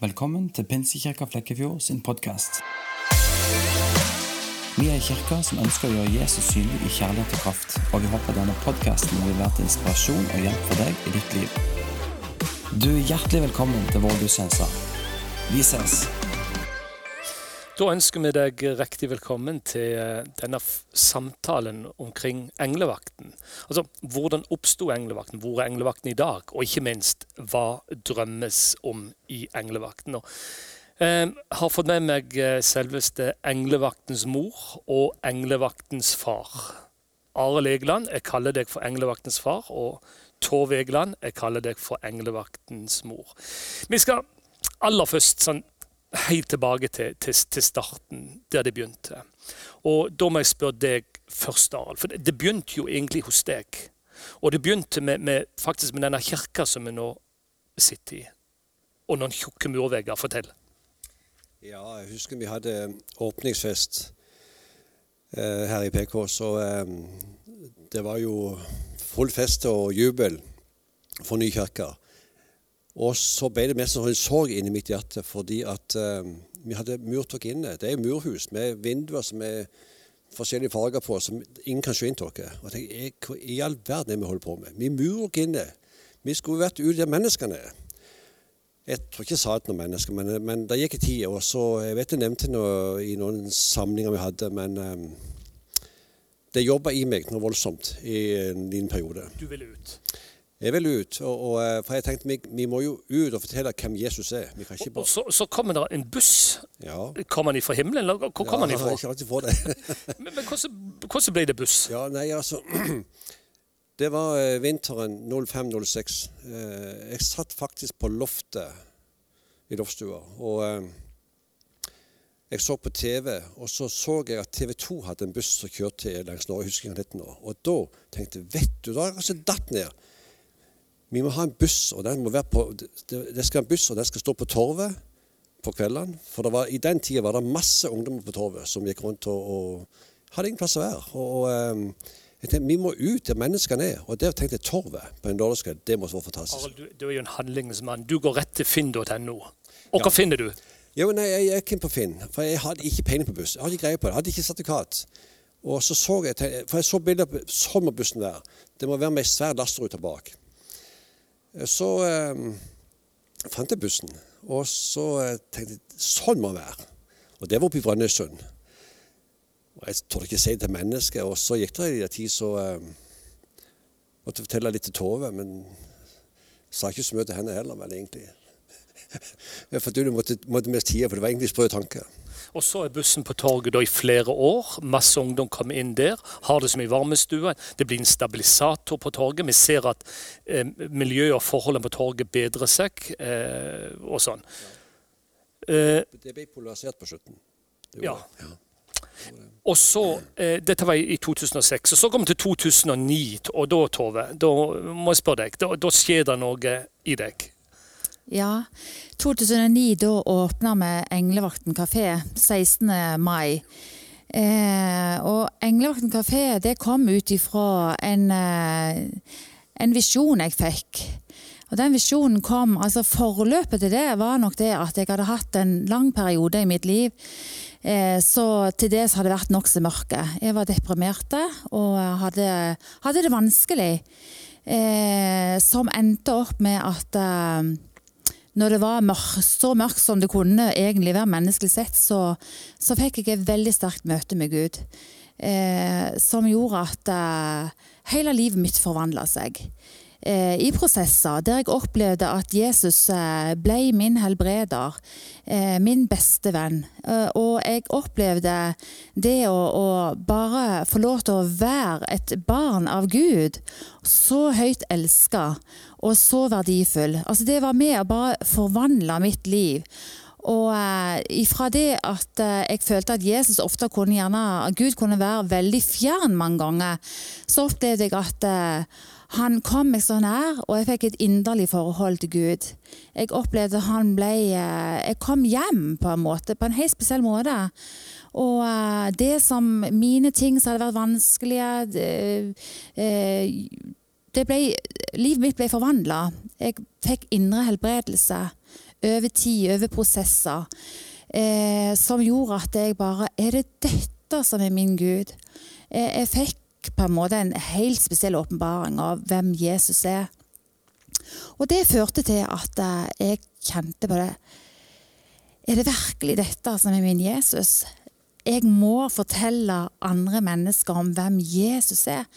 Velkommen til Pinsekirka Flekkefjord sin podkast. Vi er en kirke som ønsker å gjøre Jesus synlig i kjærlighet og kraft, og vi håper denne podkasten vil være til inspirasjon og hjelp for deg i ditt liv. Du er hjertelig velkommen til vår gudstjeneste. Vi ses! Da ønsker vi deg riktig velkommen til eh, denne samtalen omkring englevakten. Altså, Hvordan oppsto englevakten, hvor er englevakten i dag? Og ikke minst, hva drømmes om i englevakten? Og, jeg har fått med meg eh, selveste englevaktens mor og englevaktens far. Arild Egeland, jeg kaller deg for englevaktens far. Og Tove Egeland, jeg kaller deg for englevaktens mor. Vi skal aller først sånn helt tilbake til, til, til, starten, der det begynte. Og da må jeg spørre deg først, Arild. For det, begynte jo egentlig hos deg. Og det begynte med, med, faktisk med denne kirka som vi nå sitter i. Og noen tjukke murvegger. Fortell. Ja, jeg husker vi hadde åpningsfest eh, her i PK. Så eh, det var jo full fest og jubel for ny kirke. Og så ble det mest en sorg inni mitt hjerte fordi at uh, vi hadde murtok inne. Det er murhus med vinduer som er forskjellige farger på, som ingen kan se inn. Og jeg tenkte, Hva i all verden er vi holder på med? Vi murer inne. Vi skulle vært ute der menneskene er. Jeg tror ikke jeg sa det til noen mennesker, men, men det gikk en tid. Og så, jeg vet jeg nevnte noe i noen samlinger vi hadde, men um, det jobba i meg noe voldsomt i en liten periode. Du ville ut? Jeg vil ut. Og, og, eh, for jeg tenkte vi, vi, må jo ut og fortelle hvem Jesus er. Bare... Og, så, så, kommer det en buss. Ja. Kommer den fra himmelen, eller hvor kommer ja, den fra? Ikke alltid fra det. men, men hvordan, hvordan, ble det buss? Ja, nei, altså... Det var eh, vinteren 05-06. Eh, jeg satt faktisk på loftet i loftstua. Og jeg så på TV, og så så jeg at TV 2 hadde en buss som kjørte langs Norge. Jeg husker ikke dette nå. Og da tenkte jeg vet du, da har jeg altså datt ned. Vi må ha en buss, og den må være på, det skal en buss, og den skal stå på Torvet på kveldene. For var, i den tida var det masse ungdommer på Torvet som gikk rundt og, og hadde ingen plass å være. Og, og ehm, jeg tenkte, Vi må ut der menneskene er. Og der tenkte jeg Torvet på en lørdagskveld. Det må være fantastisk. Arl, du, du, er jo en handlingsmann. Du går rett til finn.no. Og hva ja. finner du? Jo, nei, Jeg gikk inn på Finn, for jeg hadde ikke peiling på buss. Jeg hadde ikke greie på det. Jeg hadde ikke sertifikat. Og så så jeg, for jeg så bilder på sånn må bussen være. Det må være med ei svær lasterute bak. Så eh, fant jeg bussen, og så eh, tenkte jeg sånn må det være. Og det var oppe i Brønnøysund. Og Jeg torde ikke si det til mennesket. Og så gikk det en tid, så eh, måtte fortelle litt til Tove. Men sa ikke så mye til henne heller, vel egentlig. for du måtte, måtte mest tida, for det var egentlig sprø tanker. Og så er bussen på torget da i flere år. Masse ungdom kommer inn der. Har det som i varmestua. Det blir en stabilisator på torget. Vi ser at eh, miljøet og forholdene på torget bedrer seg, eh, og sånn. Eh, det ble polarisert på slutten. Ja. ja. Og så, eh, Dette var i 2006. og Så kom vi til 2009, og da, Tove, da må jeg spørre deg, da, da skjer det noe i deg. Ja. 2009 da åpna vi Englevakten kafé 16. mai. Eh, og Englevakten kafé det kom ut ifra en, eh, en visjon jeg fikk. Og den visjonen kom, altså Forløpet til det var nok det at jeg hadde hatt en lang periode i mitt liv. Eh, så til det så hadde det vært nokså mørke. Jeg var deprimerte og hadde, hadde det vanskelig. Eh, som endte opp med at eh, når det var mørk, så mørkt som det kunne egentlig være menneskelig sett, så, så fikk jeg et veldig sterkt møte med Gud. Eh, som gjorde at eh, hele livet mitt forvandla seg. Eh, I prosesser der jeg opplevde at Jesus eh, ble min helbreder, eh, min beste venn. Eh, og jeg opplevde det å, å bare få lov til å være et barn av Gud, så høyt elska og så verdifull. Altså Det var med å bare forvandle mitt liv. Og eh, ifra det at eh, jeg følte at Jesus ofte kunne gjerne, Gud kunne være veldig fjern mange ganger, så opplevde jeg at eh, han kom meg så nær, og jeg fikk et inderlig forhold til Gud. Jeg opplevde han ble eh, Jeg kom hjem på en måte, på en helt spesiell måte. Og eh, det som mine ting som hadde vært vanskelige eh, ble, Livet mitt ble forvandla. Jeg fikk indre helbredelse. over tid, over prosesser, eh, som gjorde at jeg bare Er det dette som er min Gud? Jeg, jeg fikk på en måte en helt spesiell åpenbaring av hvem Jesus er. Og det førte til at eh, jeg kjente på det. Er det virkelig dette som er min Jesus? Jeg må fortelle andre mennesker om hvem Jesus er.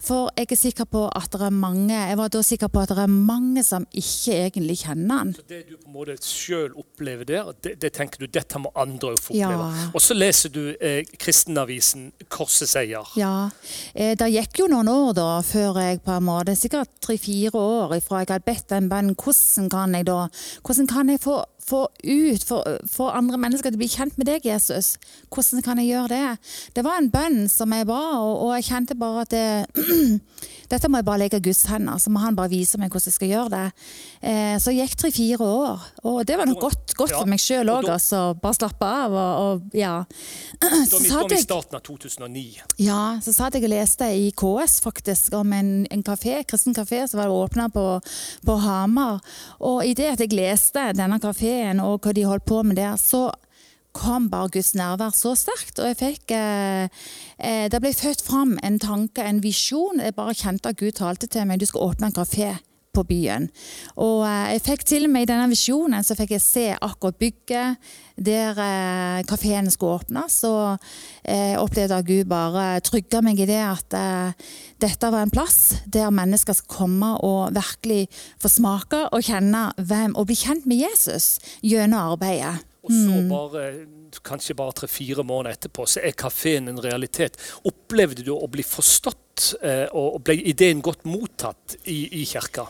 For jeg er sikker på at det er mange jeg var da sikker på at det er mange som ikke egentlig kjenner han. Så Det du på en måte sjøl opplever der, det, det, tenker du dette må andre få oppleve. Ja. Og så leser du eh, kristenavisen Korset seier. Ja. Eh, det gikk jo noen år da før jeg på en måte, sikkert tre-fire år ifra jeg hadde bedt den bønnen. Hvordan kan jeg da hvordan kan jeg få, få ut, få, andre mennesker til å bli kjent med deg, Jesus? Hvordan kan jeg gjøre det? Det var en bønn som jeg ba, og, og jeg kjente bare at det, dette må jeg bare legge i Guds hender. Så må han bare vise meg hvordan jeg skal gjøre det. Eh, så jeg gikk tre-fire år, og det var nok godt, godt Ja, for meg sjøl òg, altså. Bare slappe av og, og ja. Så satt jeg starten av 2009. ja, så satt jeg og leste i KS faktisk om en, en kafé, kristen kafé som var åpna på, på Hamar. Og i det at jeg leste denne kafeen og hva de holdt på med der, så kom bare Guds nærvær så sterkt. Og jeg fikk eh, eh, Det ble født fram en tanke, en visjon. Jeg bare kjente at Gud talte til meg. Du skal åpne en kafé på byen. Og eh, jeg fikk til og med i denne visjonen så fikk jeg se akkurat bygget der eh, kafeen skulle åpnes. Og eh, opplevde at Gud bare trygga meg i det at eh, dette var en plass der mennesker skal komme og virkelig få smake og kjenne hvem, og bli kjent med Jesus gjennom arbeidet. Og så Mm. bare, kanskje bare tre-fire måneder etterpå, så er kafeen en realitet. Opplevde du å bli forstått, eh, og ble ideen godt mottatt i, i kirka?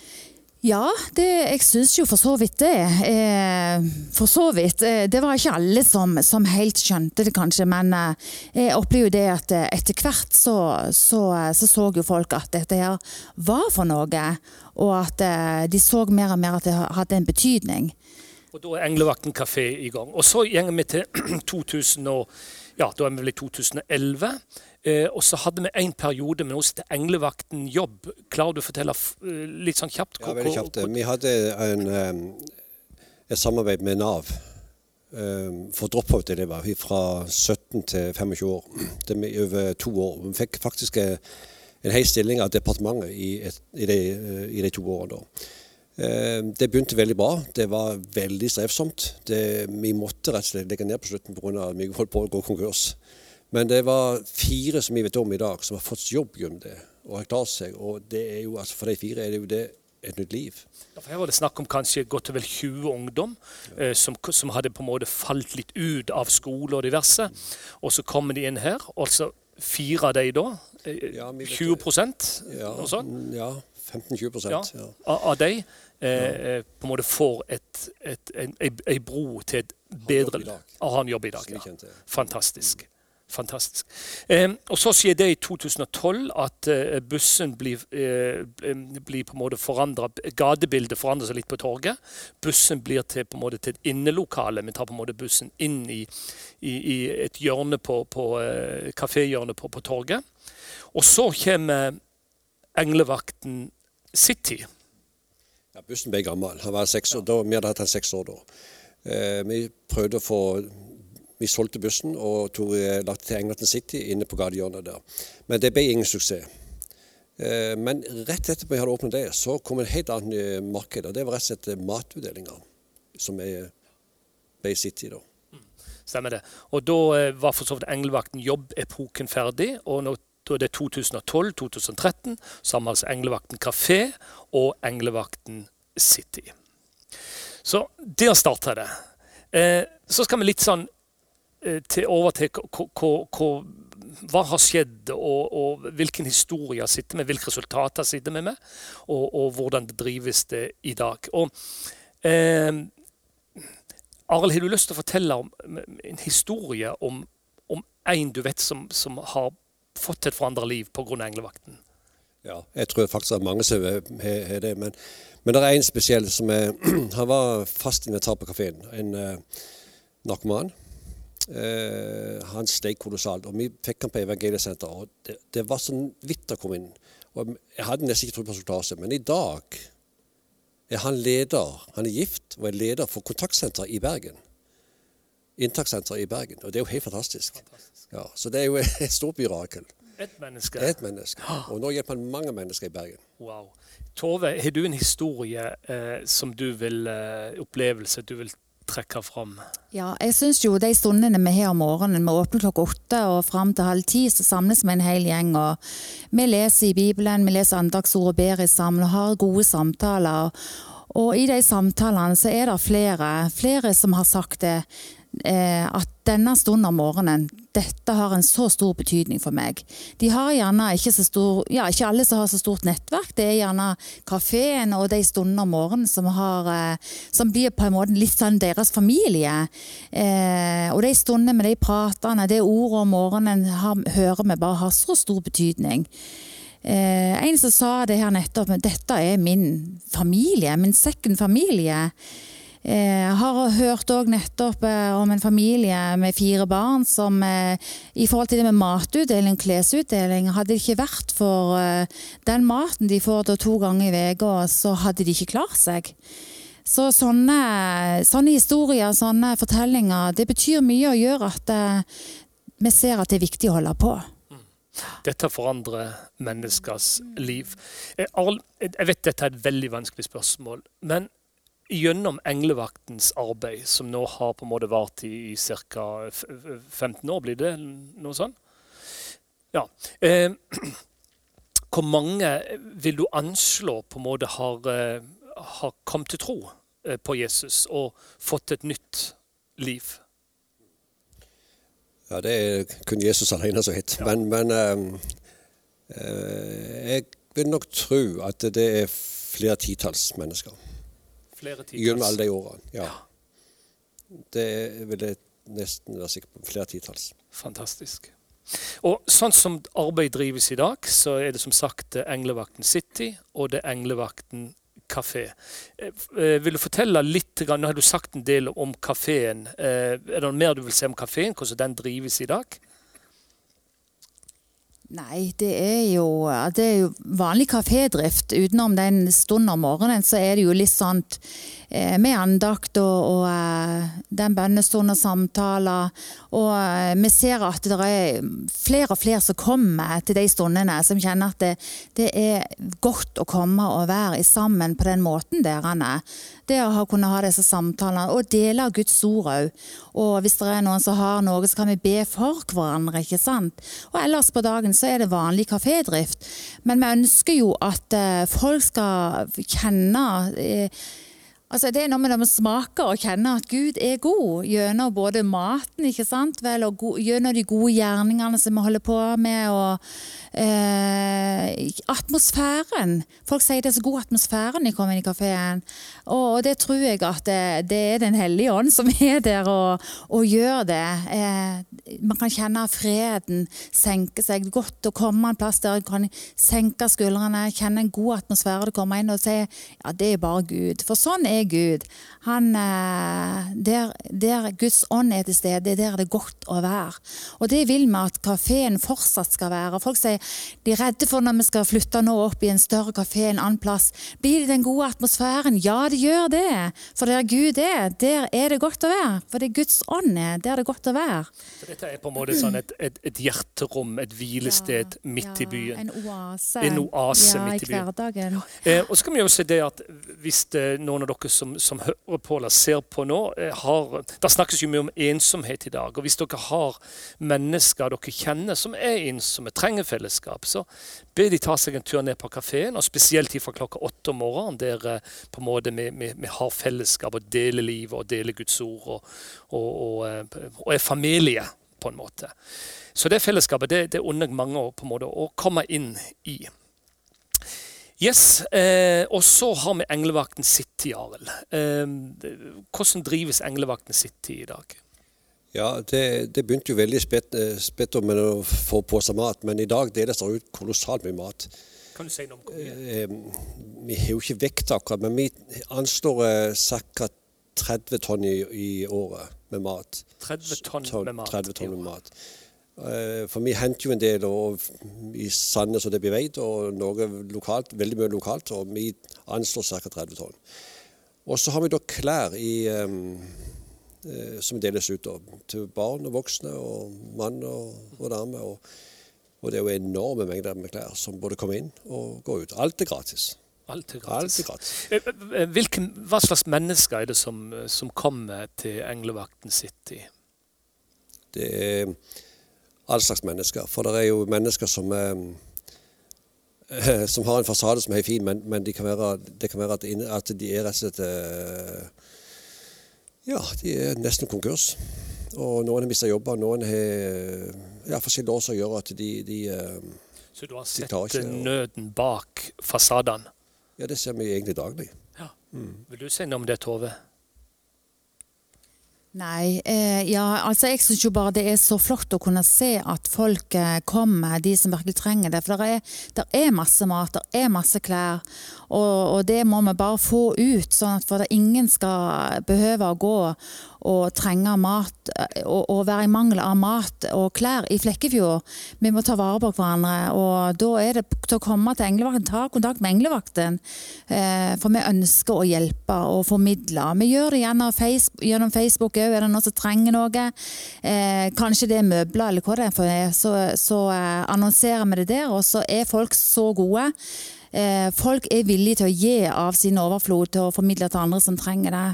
Ja, det, jeg syns jo for så vidt det. Eh, for så vidt. Eh, det var ikke alle som, som helt skjønte det, kanskje. Men eh, jeg opplever jo det at eh, etter hvert så så, så så jo folk at dette her var for noe. Og at eh, de så mer og mer at det hadde en betydning. Og da er Englevakten kafé i gang. Og så går vi til 2000 og, ja, da er vi vel i 2011. Eh, og så hadde vi en periode med som heter Englevakten jobb. Klarer du å fortelle eh, litt sånn kjapt? Ja, veldig kjapt. Vi hadde en, et samarbeid med Nav for drop-out-elever fra 17 til 25 år. Det er over to år. Vi fikk faktisk eh, en hel stilling av departementet i, et, i, de, eh, i de to årene. da. Eh, Det begynte veldig bra. Det var veldig strevsomt. Det, vi måtte rett og slett legge ned på slutten pga. at vi holdt på å gå konkurs. Men det var fire som vi vet om i dag, som har fått jobb gjennom det og har klart seg. Og det er jo, altså for de fire er det jo det et nytt liv. Ja, her var det snakk om kanskje godt og vel 20 ungdom eh, som, som hadde på en måte falt litt ut av skole og diverse. Og så kommer de inn her. Altså fire av de da. eh, Ja, 20 Ja, noe sånt. mm, ja 15-20 Ja, ja. av, av de eh, eh, på en måte får et, et, en, ei, bro til et bedre jobb Han jobber i dag. Ja. Fantastisk. Fantastisk. Eh, og Så skjer det i 2012 at eh, bussen blir, eh, blir på en måte forandra. Gatebildet forandrer seg litt på torget. Bussen blir til, på en måte, til et innelokale. Vi tar på en måte bussen inn i, i, i et hjørne på, på eh, kaféhjørnet på, på torget. Og så kommer Englevakten City. Ja, bussen ble gammel. Han var seks år, da, vi hadde hatt han seks år da. Eh, vi prøvde å få Vi solgte bussen og tog, la til England City inne på gatehjørnet der. Men det ble ingen suksess. Eh, men rett etterpå jeg hadde åpnet det, så kom en helt annen eh, marked. og Det var rett og slett eh, matutdelinger som er, Bay City da. Stemmer det. Og da eh, var for så vidt Englevakten jobb-epoken ferdig. Og nå, da er det 2012-2013, sammen med Englevakten kafé og Englevakten City. Så der starta det. Eh, så skal vi litt sånn eh, til, over til hva har skjedd, og, og hvilken historie sitter med, hvilke resultater sitter vi med, og, og hvordan det drives det i dag. Og eh, Arild, har du lyst til å fortelle om en historie om, om en du vet som, som har fått et forandra liv pga. englevakten? Ja, jeg tror faktisk det er mange som har det. Men, men det er en spesiell som er Han var fast invitar på kafeen. En eh, narkoman. Eh, han steg kolossalt. Og vi fikk han på Evangeliesenteret. Og det, det var så vidt å komme inn. Og jeg hadde nesten ikke trodd på resultatet. Men i dag er han leder. Han er gift og er leder for kontaktsenteret i Bergen. Inntakssenteret i Bergen. Og det er jo helt fantastisk. Ja, så det er jo et stort mirakel. Et menneske. Et menneske. Og nå hjelper han mange mennesker i Bergen. Wow. Tove, har du en historie eh, som du vil eh, opplevelse du vil trekke fram? Ja, jeg syns jo de stundene vi har om morgenen, vi åpner klokka åtte og fram til halv ti, så samles vi en hel gjeng. og Vi leser i Bibelen, vi leser andagsord og ber sammen og har gode samtaler. Og i de samtalene så er det flere, flere som har sagt det at denne stunden om morgenen, dette har en så stor betydning for meg. De har gjerne ikke så stor, ja ikke alle som har så stort nettverk, det er gjerne kafeen og de stundene om morgenen som, har, eh, som blir på en måte litt sånn deres familie. Eh, og de stundene med de pratene, det ordet om morgenen har, hører vi bare har så stor betydning. Eh, en som sa det her nettopp, dette er min familie, min second familie. Jeg eh, har hørt òg nettopp eh, om en familie med fire barn som eh, i forhold til det med matutdeling, klesutdeling, hadde det ikke vært for den maten de får to ganger i uka, så hadde de ikke klart seg. Så sånne, sånne, historier, sånne fortellinger, det betyr mye og gjør at vi ser at det er viktig å holde på. Dette forandrer menneskers liv. Jeg vet dette er et veldig vanskelig spørsmål, men gjennom englevaktens arbeid, som nå har på en måte vart i, i ca. 15 år, blir det noe sånn? Ja. Eh, hvor mange vil du anslå på en måte har, eh, har kommet til tro eh, på Jesus og fått et nytt liv? Ja, det er kun Jesus alene som vet. Ja. Men, men eh, eh, jeg vil nok tro at det er flere titalls mennesker. Flere titalls? Gjennom alle de årene, ja. ja. Det vil jeg nesten være sikker på. Flere titalls. Fantastisk. Og sånn som arbeid drives i dag, så er det som sagt Englevakten City og det Englevakten kafé. Eh, eh, vil du fortelle litt, Nå har du sagt en del om kafeen. Eh, er det noe mer du vil se om kafeen, hvordan den drives i dag? Nei, det er, jo, det er jo vanlig kafédrift. Utenom den stunden om morgenen, så er det jo litt sånn med andakt og, og eh, den bønnestunden og samtaler. Og eh, vi ser at det er flere og flere som kommer til de stundene, som kjenner at det, det er godt å komme og være sammen på den måten der. Anne. Det å kunne ha disse samtalene og dele av Guds ord òg. Og hvis det er noen som har noe, så kan vi be for hverandre. ikke sant? Og ellers på dagen så er det vanlig kafédrift. Men vi ønsker jo at eh, folk skal kjenne eh, Altså Det er noe med å smake og kjenne at Gud er god gjennom både maten ikke sant? Vel, og go gjennom de gode gjerningene som vi holder på med. og eh, Atmosfæren. Folk sier det er så god atmosfære når de kommer inn i kafeen. Og, og, det tror jeg at det, det, er Den hellige ånd som er der og, og gjør det. Eh, man kan kjenne freden senke seg. Godt å komme en plass der en kan senke skuldrene, kjenne en god atmosfære. Du kommer inn og sier ja, det er bare Gud. For sånn er Gud. Han, eh, der, der, Guds ånd er til stede, der er det godt å være. Og det vil vi at kafeen fortsatt skal være. Folk sier de er redde for når vi skal flytte nå opp i en større kafé en annen plass. Blir det den gode atmosfæren? Ja, det gjør det. For der Gud er, der er det godt å være. For det Guds ånd er, der er det godt å være. Så dette er på en måte sånn et, et, et hjerterom, et hvilested ja, midt ja, i byen. En oase. En oase ja, midt i, i hverdagen. Eh, og så kan vi jo se det at hvis det, noen av dere som, som hører på eller ser på nå, eh, har Det snakkes jo mye om ensomhet i dag. Og hvis dere har mennesker dere kjenner som er ensomme, trenger fellesskap, så be de ta seg en tur ned på kafeen, og spesielt fra klokka åtte om morgenen, der eh, på en måte vi, vi, vi har fellesskap og deler livet og deler Guds ord og, og, og, eh, og er familie, på en måte. Så det fellesskapet det, det unner mange på en måte å komme inn i. Yes, eh, Og så har vi Englevakten City, Arild. Eh, hvordan drives Englevakten City i dag? Ja, Det, det begynte jo veldig spett, eh, spett med å få på seg mat, men i dag deles det ut kolossalt mye mat. Kan du si noe om hvor mye? Eh, vi har jo ikke vekt akkurat, men vi anslår eh, ca. 30 tonn i, i, året med mat. 30 tonn med mat? 30 tonn med mat. Eh, For vi henter jo en del og, i Sandnes og det blir veid, og noe lokalt, veldig mye lokalt. Og vi anslår ca. 30 tonn. Og så har vi da klær i, em, eh, som deles ut da, til barn og voksne og mann og, og dame. Og, og det er jo enorme mengder med klær som både kommer inn og går ut. Alt er gratis. Alt er Alt er gratis. Eh, eh, Hvilken, hva slags mennesker er det som, som kommer til Englevakten City? Det er all slags mennesker. For det er jo mennesker som eh, som har en fasade som er fin, men, men de kan være, det kan være at, at de er rett og slett eh, Ja, de er nesten konkurs. Og noen har mista jobber, noen har ja, forskjellige år som gjør at de, de eh, Så du har sett ikke- nøden bak fasadene? Ja, det ser vi egentlig daglig. Vil du si noe om det, Tove? Nei, eh, ja, altså jeg syns jo bare det er så flott å kunne se at folk eh, kommer, de som virkelig trenger det. For det er, er masse mat, det er masse klær, og, og det må vi bare få ut. sånn at for det ingen skal behøve å gå og trenge mat eh, og, og være i mangel av mat og klær i Flekkefjord. Vi må ta vare på hverandre, og da er det til å komme til Englevakten, ta kontakt med Englevakten. Eh, for vi ønsker å hjelpe og formidle. Vi gjør det gjennom Facebook, gjennom Facebook òg. Er det noen som trenger noe? Eh, kanskje det er møbler eller hva det er, så, så eh, annonserer vi det der. Og så er folk så gode. Eh, folk er villige til å gi av sin overflod til å formidle til andre som trenger det.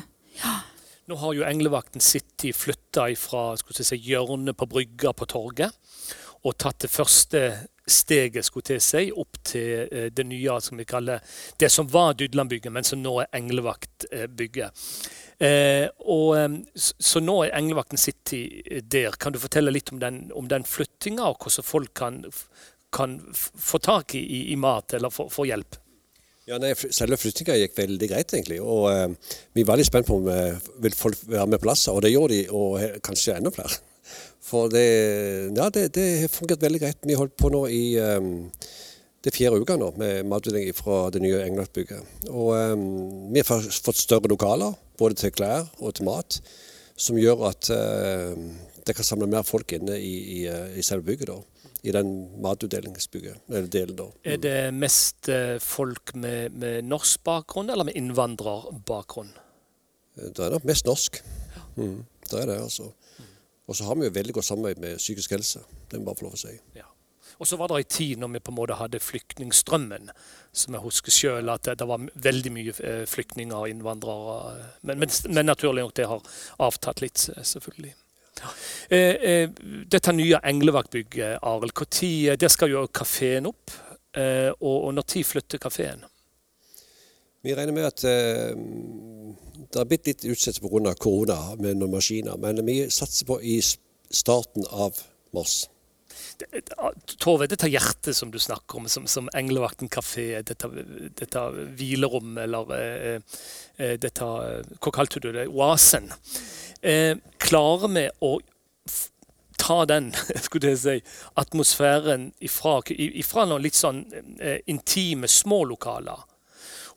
Nå har jo Englevakten City flytta fra si, hjørnet på brygga på torget og tatt det første steget skulle til seg opp til eh, det nye som vi kaller det som var Dydlandbygget, men som nå er Englevaktbygget. Eh, og, eh, så nå er Englevakten City eh, der. Kan du fortelle litt om den, den flyttinga, og hvordan folk kan, kan få tak i, i, mat eller få hjelp? Ja, nei, Selve flyttinga gikk veldig greit, egentlig. Og eh, vi var litt spent på om eh, vil folk være med på lasset, og det gjorde de, og kanskje enda flere. For det, ja, det, det har fungert veldig greit. Vi holdt på nå i eh, det er fjerde uka nå med matutdeling fra det nye Englandsbygget. Og eh, vi har fått større lokaler, både til klær og til mat, som gjør at eh, det kan samle mer folk inne i, i, eh, i selve bygget. da. I den matutdelingsbygget, eller delen da. Er det mest eh, folk med, med norsk bakgrunn eller med innvandrerbakgrunn? Det er nok mest norsk. Mm, det er det, altså. Og så har vi jo veldig godt samarbeid med psykisk helse. Det må bare få lov å si. Ja. Og så var det en tid når vi på en måte hadde flyktningstrømmen, som jeg husker selv, at det, var veldig mye eh, flyktninger og innvandrere. Men, men, men naturlig nok, det har avtatt litt, eh, selvfølgelig. Eh, eh, dette nye Englevaktbygget, Arild, når eh, der skal jo kafeen opp. Eh, og, og når tid flytter kafeen? Vi regner med at eh, det har blitt litt utsettelse pga. korona med noen maskiner, men vi satser på i starten av mars. Tove, dette hjertet som du snakker om, som, som Englevakten kafé, dette, dette hvilerommet eller eh, dette Hva kalte du det? Oasen. Eh, klarer vi å ta den skulle jeg si, atmosfæren ifra, ifra noen litt sånn eh, intime, små lokaler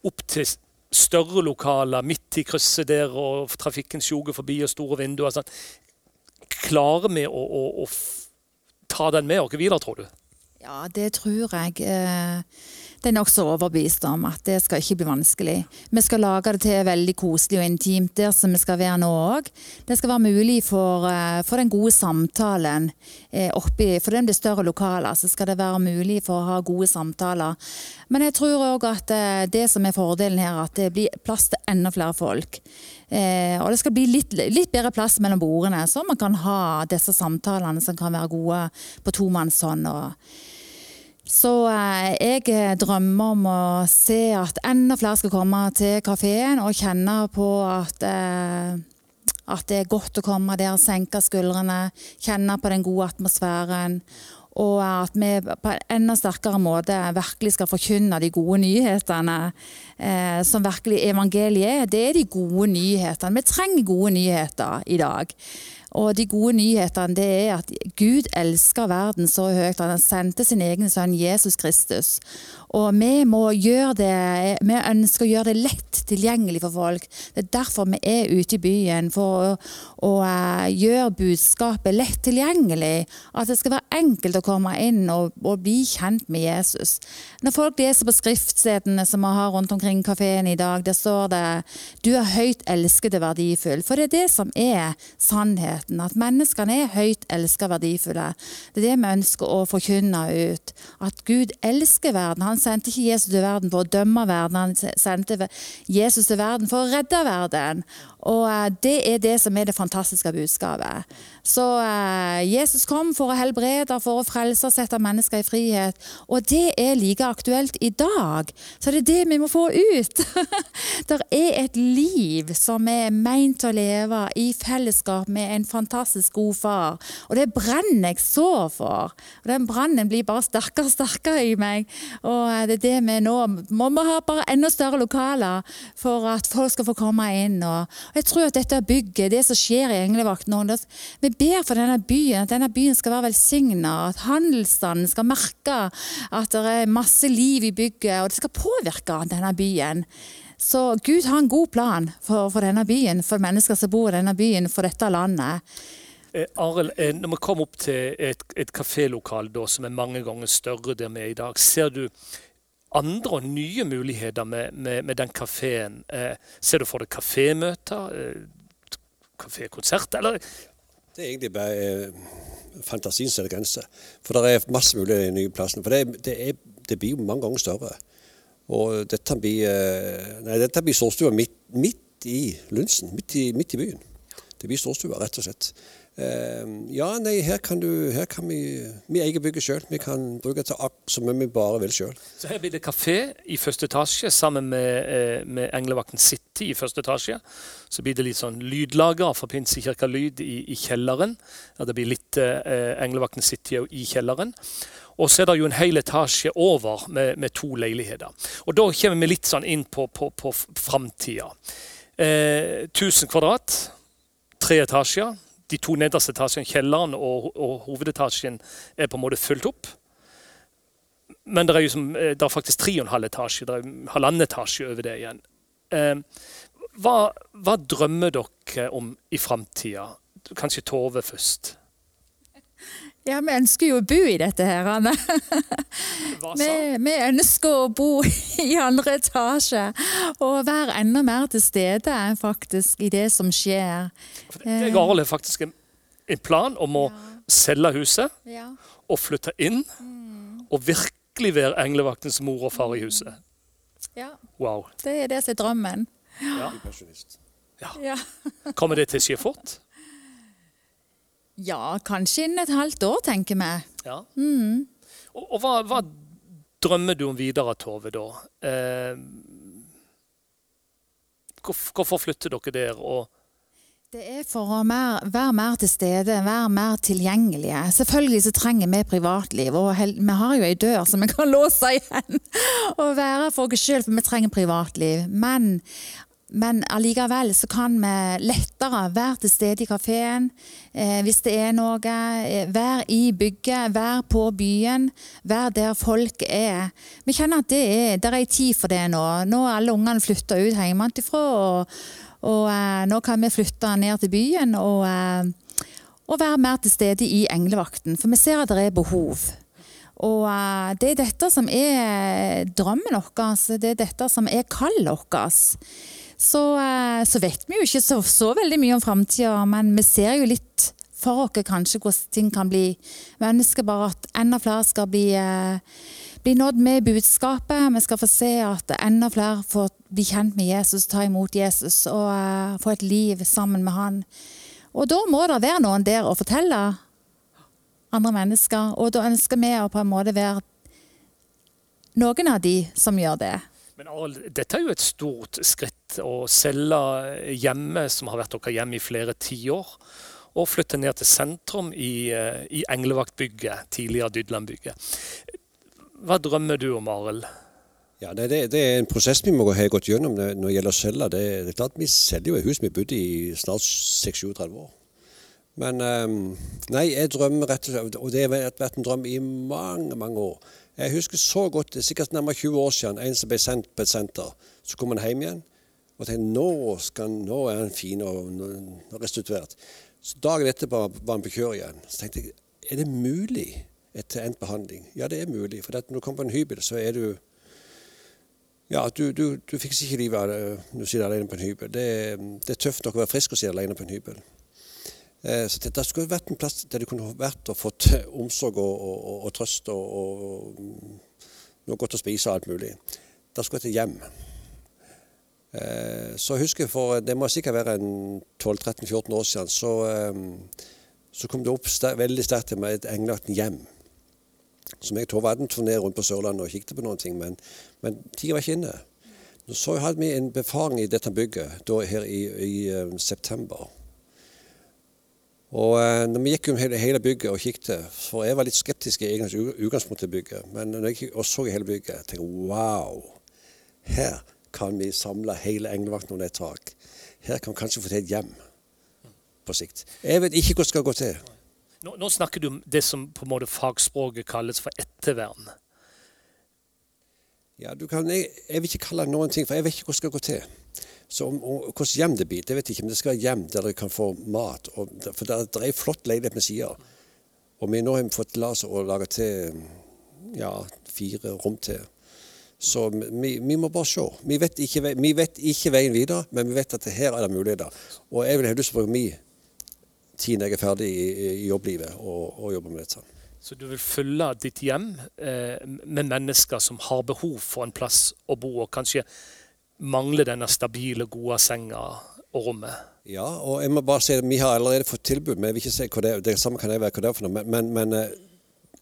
opp til større lokaler midt i krysset der, og trafikken sjoger forbi og store vinduer. Sånn. Klarer vi å, å, å ta den med oss videre, tror du? Ja, det tror jeg. Det er også overbevist om at det skal ikke bli vanskelig. Vi skal lage det til veldig koselig og intimt der som vi skal være nå òg. Det skal være mulig for, eh, for den gode samtalen eh, oppi For det blir større lokaler, så skal det være mulig for å ha gode samtaler. Men jeg tror òg at eh, det som er fordelen her, at det blir plass til enda flere folk. Og det skal bli litt, litt bedre plass mellom bordene, så man kan ha disse samtalene som kan være gode på tomannshånd. og så eh, jeg drømmer om å se at enda flere skal komme til kafeen og kjenne på at, eh, at det er godt å komme der, senke skuldrene, kjenne på den gode atmosfæren. Og at vi på en enda sterkere måte virkelig skal forkynne de gode nyhetene. Eh, som virkelig evangeliet er. Det er de gode nyhetene. Vi trenger gode nyheter i dag. Og de gode nyhetene det er at Gud elsker verden så høyt han sendte sin egen sønn Jesus Kristus. Og vi må gjøre det, vi ønsker å gjøre det lett tilgjengelig for folk. Det er derfor vi er ute i byen, for å, å uh, gjøre budskapet lett tilgjengelig. At det skal være enkelt å komme inn og, og bli kjent med Jesus. Når folk leser på skriftstedene som vi har rundt omkring kafeen i dag, der står det 'Du er høyt elsket og verdifull'. For det er det som er sannheten. At menneskene er høyt elsket og verdifulle. Det er det vi ønsker å forkynne ut. At Gud elsker verden. Han sendte ikke Jesus til verden for å dømme verden, han sendte Jesus til verden for å redde verden. Og eh, det er det som er det fantastiske budskapet. Så eh, Jesus kom for å helbrede, for å frelse og sette mennesker i frihet. Og det er like aktuelt i dag. Så det er det vi må få ut. det er et liv som er meint å leve i fellesskap med en fantastisk god far. Og det brenner jeg så for. Og den brannen blir bare sterkere og sterkere i meg. Og eh, det er det vi nå må vi ha bare enda større lokaler for at folk skal få komme inn. Og jeg tror at dette bygget, det som skjer i Englevakten Vi ber for denne byen, at denne byen skal være velsigna, at handelsstanden skal merke at det er masse liv i bygget, og det skal påvirke denne byen. Så Gud har en god plan for, for denne byen, for mennesker som bor i denne byen, for dette landet. Eh, Arild, eh, når vi kommer opp til et, et kafélokal som er mange ganger større der vi er i dag, ser du andre og nye muligheter med, med, med den kafeen? Eh, ser du for deg kafémøter, eh, kafékonsert, eller? Det er egentlig bare eh, fantasien som grenser. For det er masse muligheter i nye plassen. For det, det, er, det, blir jo mange ganger større. Og dette blir, eh, nei, dette blir sårstua midt, midt, i Lunsen, midt i, midt i byen. Det blir sårstua rett og slett. Ehm, ja, nei, her kan, du, her kan vi Vi eier bygget sjøl. Vi kan bruke til som vi bare vil sjøl. Så her blir det kafé i første etasje sammen med, eh, med Englevakten City i første etasje. Så blir det litt sånn lydlager fra Pinsekirka Lyd i, i, kjelleren. Ja, det blir litt eh, Englevakten City i kjelleren. Og så er det jo en hel etasje over med, med to leiligheter. Og da kommer vi litt sånn inn på, på, på framtida. Eh, 1000 kvadrat tre etasjer. De to nederste etasjene, kjelleren og, og, hovedetasjen, er på en måte fulgt opp. Men det er, som, eh, det er faktisk tre og en halv etasje. Det er halvannen etasje over det igjen. Eh, hva, hva, drømmer dere om i framtida? Kanskje Tove først? Ja, vi ønsker jo å bo i dette her, Anne. vi, vi, ønsker å bo i andre etasje og være enda mer til stede faktisk i det som skjer. Jeg har faktisk en, en plan om å ja. selge huset ja. og flytte inn. Mm. Og virkelig være englevaktens mor og far i huset. Ja. Wow. Det er det som er drømmen. Ja. ja. Kommer det til å skje fort? Ja, kanskje innen et halvt år, tenker vi. Ja. Mm. Og, og hva, hva, drømmer du om videre, Tove, da? Eh, hvorfor flytter dere der? og det er for å mer, være mer til stede, være mer tilgjengelige. Selvfølgelig så trenger vi privatliv, og vi har jo ei dør som vi kan låse igjen. Og være for oss sjøl, for vi trenger privatliv. Men men allikevel så kan vi lettere være til stede i kafeen eh, hvis det er noe. Eh, være i bygget, være på byen, være der folk er. Vi kjenner at det er, der er tid for det nå. Nå er alle ungene flytta ut hjemmefra, og, og eh, nå kan vi flytte ned til byen og, eh, og være mer til stede i Englevakten. For vi ser at det er behov. Og uh, det er dette som er drømmen vår. Det er dette som er kallet vårt så, eh, så, vet vi jo ikke så, så veldig mye om framtida, men vi ser jo litt for oss kanskje hvordan ting kan bli. Vi ønsker bare at enda flere skal bli, eh, bli nådd med budskapet. Vi skal få se at enda flere får bli kjent med Jesus, ta imot Jesus og uh, få et liv sammen med han. Og da må det være noen der å fortelle andre mennesker, og da ønsker vi å på en måte være noen av de som gjør det. Men Arild, dette er jo et stort skritt å selge hjemme, som har vært deres hjemme i flere tiår, og flytte ned til sentrum i, eh, i Englevaktbygget, tidligere Dydlandbygget. Hva drømmer du om, Arild? Ja, det, det, er en prosess vi må ha gått gjennom når det gjelder å selge. Det, det, er klart Vi selger jo et hus vi har bodd i snart 36 år. Men um, nei, jeg drømmer rett og slett, og det har vært en drøm i mange, mange år. Jeg husker så godt, det er sikkert nærmere 20 år siden, en som ble sendt på et senter. Så kom han hjem igjen og tenkte nå, skal, nå er han fin og, restituert. Så Dagen etterpå var han på kjør igjen. Så tenkte jeg er det mulig etter endt behandling? Ja, det er mulig. For når du kommer på en hybel, så er du ja, du, du, du fikser ikke livet når du sitter alene på en hybel. Det, det, er tøft nok å være frisk og sitte alene på en hybel. Eh, så det, skulle vært en plass der du kunne vært og fått omsorg og, og, og, trøst og, og, noe godt å spise og alt mulig. Det skulle vært et hjem. Eh, så jeg husker for Det må sikkert være 12-13-14 år siden. Så, eh, så kom det opp veldig sterkt til meg et englagt hjem som jeg tror var en turné rundt på Sørlandet og kikket på noen ting, men, men tida var ikke inne. Så hadde vi en befaring i dette bygget da her i, i september. Og uh, når vi gikk om hele, bygget og kikket, for jeg var litt skeptisk i utgangspunktet til bygget, men når jeg og så hele bygget, tenkte jeg wow, her kan vi samle hele Englevakten under et tak. Her kan vi kanskje få til et hjem på sikt. Jeg vet ikke hvordan det skal gå til. Nå, nå, snakker du om det som på en måte fagspråket kalles for ettervern. Ja, kan, jeg, jeg, vil ikke kalle det noen ting, for jeg vet ikke hvordan det skal gå til. Så om, om, Hvordan hjem det blir, det vet jeg ikke, men det skal være hjem der dere kan få mat. Og, for det, er en flott leilighet med sider. Og vi nå har fått tillatelse å lage til ja, fire rom til. Så vi, vi, må bare se. Vi vet, ikke, vi vet, ikke, veien videre, men vi vet at her er det muligheter. Og jeg vil ha lyst til å bruke min tid jeg er ferdig i, i jobblivet og, og jobber med dette. Så du vil fylle ditt hjem eh, med mennesker som har behov for en plass å bo, og kanskje mangler denne stabile, gode senga og rommet? Ja, og jeg må bare si at vi har allerede fått tilbud, men jeg vil ikke si hva det er. Det samme kan jeg være hva det er for noe. Men, men, men eh,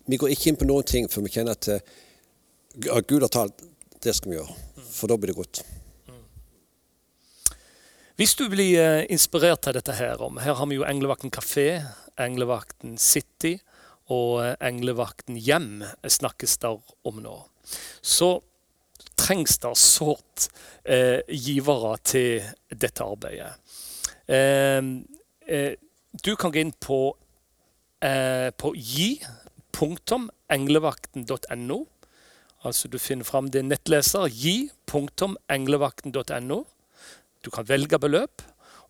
vi går ikke inn på noen ting før vi kjenner at, eh, at Gud har talt. Det skal vi gjøre. For da blir det godt. Hvis du blir eh, inspirert av dette her om Her har vi jo Englevakten kafé, Englevakten City og Englevakten hjem snakkes der om nå. Så trengs det sårt eh, givere til dette arbeidet. Eh, eh, du kan gå inn på, eh, på gi.englevakten.no. Altså du finner fram din nettleser gi.englevakten.no. Du kan velge beløp.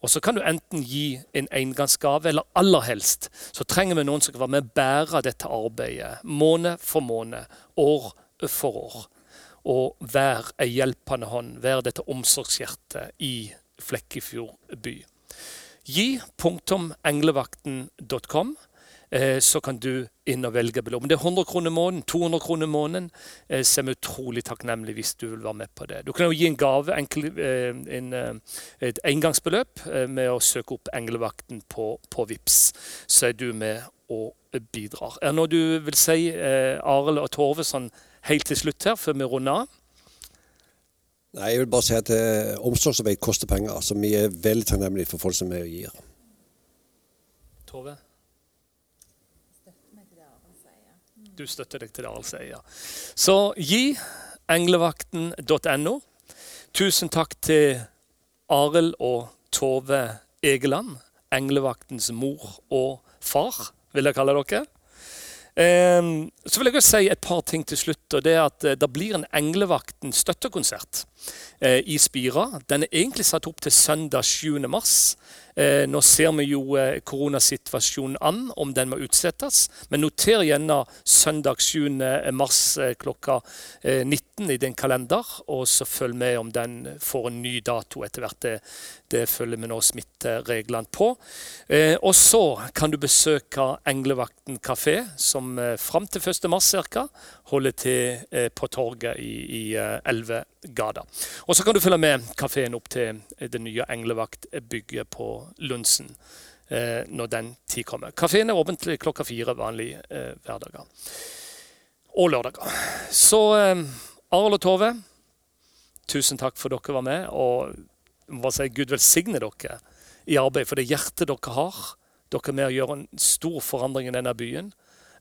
Og så kan du enten gi en engangsgave, eller aller helst så trenger vi noen som kan være med og bære dette arbeidet måned for måned, år for år. Og vær ei hjelpende hånd, vær dette omsorgshjertet i Flekkefjord by. Gi.englevakten.com Eh, så kan du inn og velge beløp. Om det er 100 kroner måneden, 200 kroner måneden, eh, så er vi utrolig takknemlige hvis du vil være med på det. Du kan jo gi en gave, enkel, eh, en, et engangsbeløp, med å søke opp Englevakten på, på VIPS. Så er du med og bidrar. Er det noe du vil si, Arild og Torve, sånn helt til slutt her, før vi runder av? Nei, Jeg vil bare si at eh, omsorgsarbeid koster penger. Så vi er veldig takknemlige for folk som er og gir. Tove? du støtter deg til det Arild sier. Så gi englevakten.no. Tusen takk til Arild og Tove Egeland, englevaktens mor og far, vil jeg kalle dere. Ehm, så vil jeg også si et par ting til slutt. og Det er at eh, det blir en Englevakten støttekonsert eh, i Spira. Den er egentlig satt opp til søndag 7. mars. Eh, nå ser vi jo eh, koronasituasjonen an, om den må utsettes. Men noter gjerne søndag 7. mars eh, klokka 19 i din kalender, og så følg med om den får en ny dato etter hvert. Det, det følger vi nå smittereglene på. Og så kan du besøke Englevakten kafé, som fram til 1. mars ca. holder til på torget i, i Elvegata. Og så kan du følge med kafeen opp til det nye Englevaktbygget på Lundsen eh, når den tid kommer. Kafeen er åpen til klokka fire vanlige eh, hverdager. Og lørdager. Så eh, Arild og Tove, tusen takk for dere var med. Og må si Gud velsigne dere i arbeid for det hjertet dere har. Dere er med å gjøre en stor forandring i denne byen.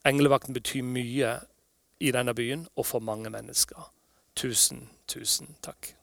Englevakten betyr mye i denne byen og for mange mennesker. Tusen, tusen takk.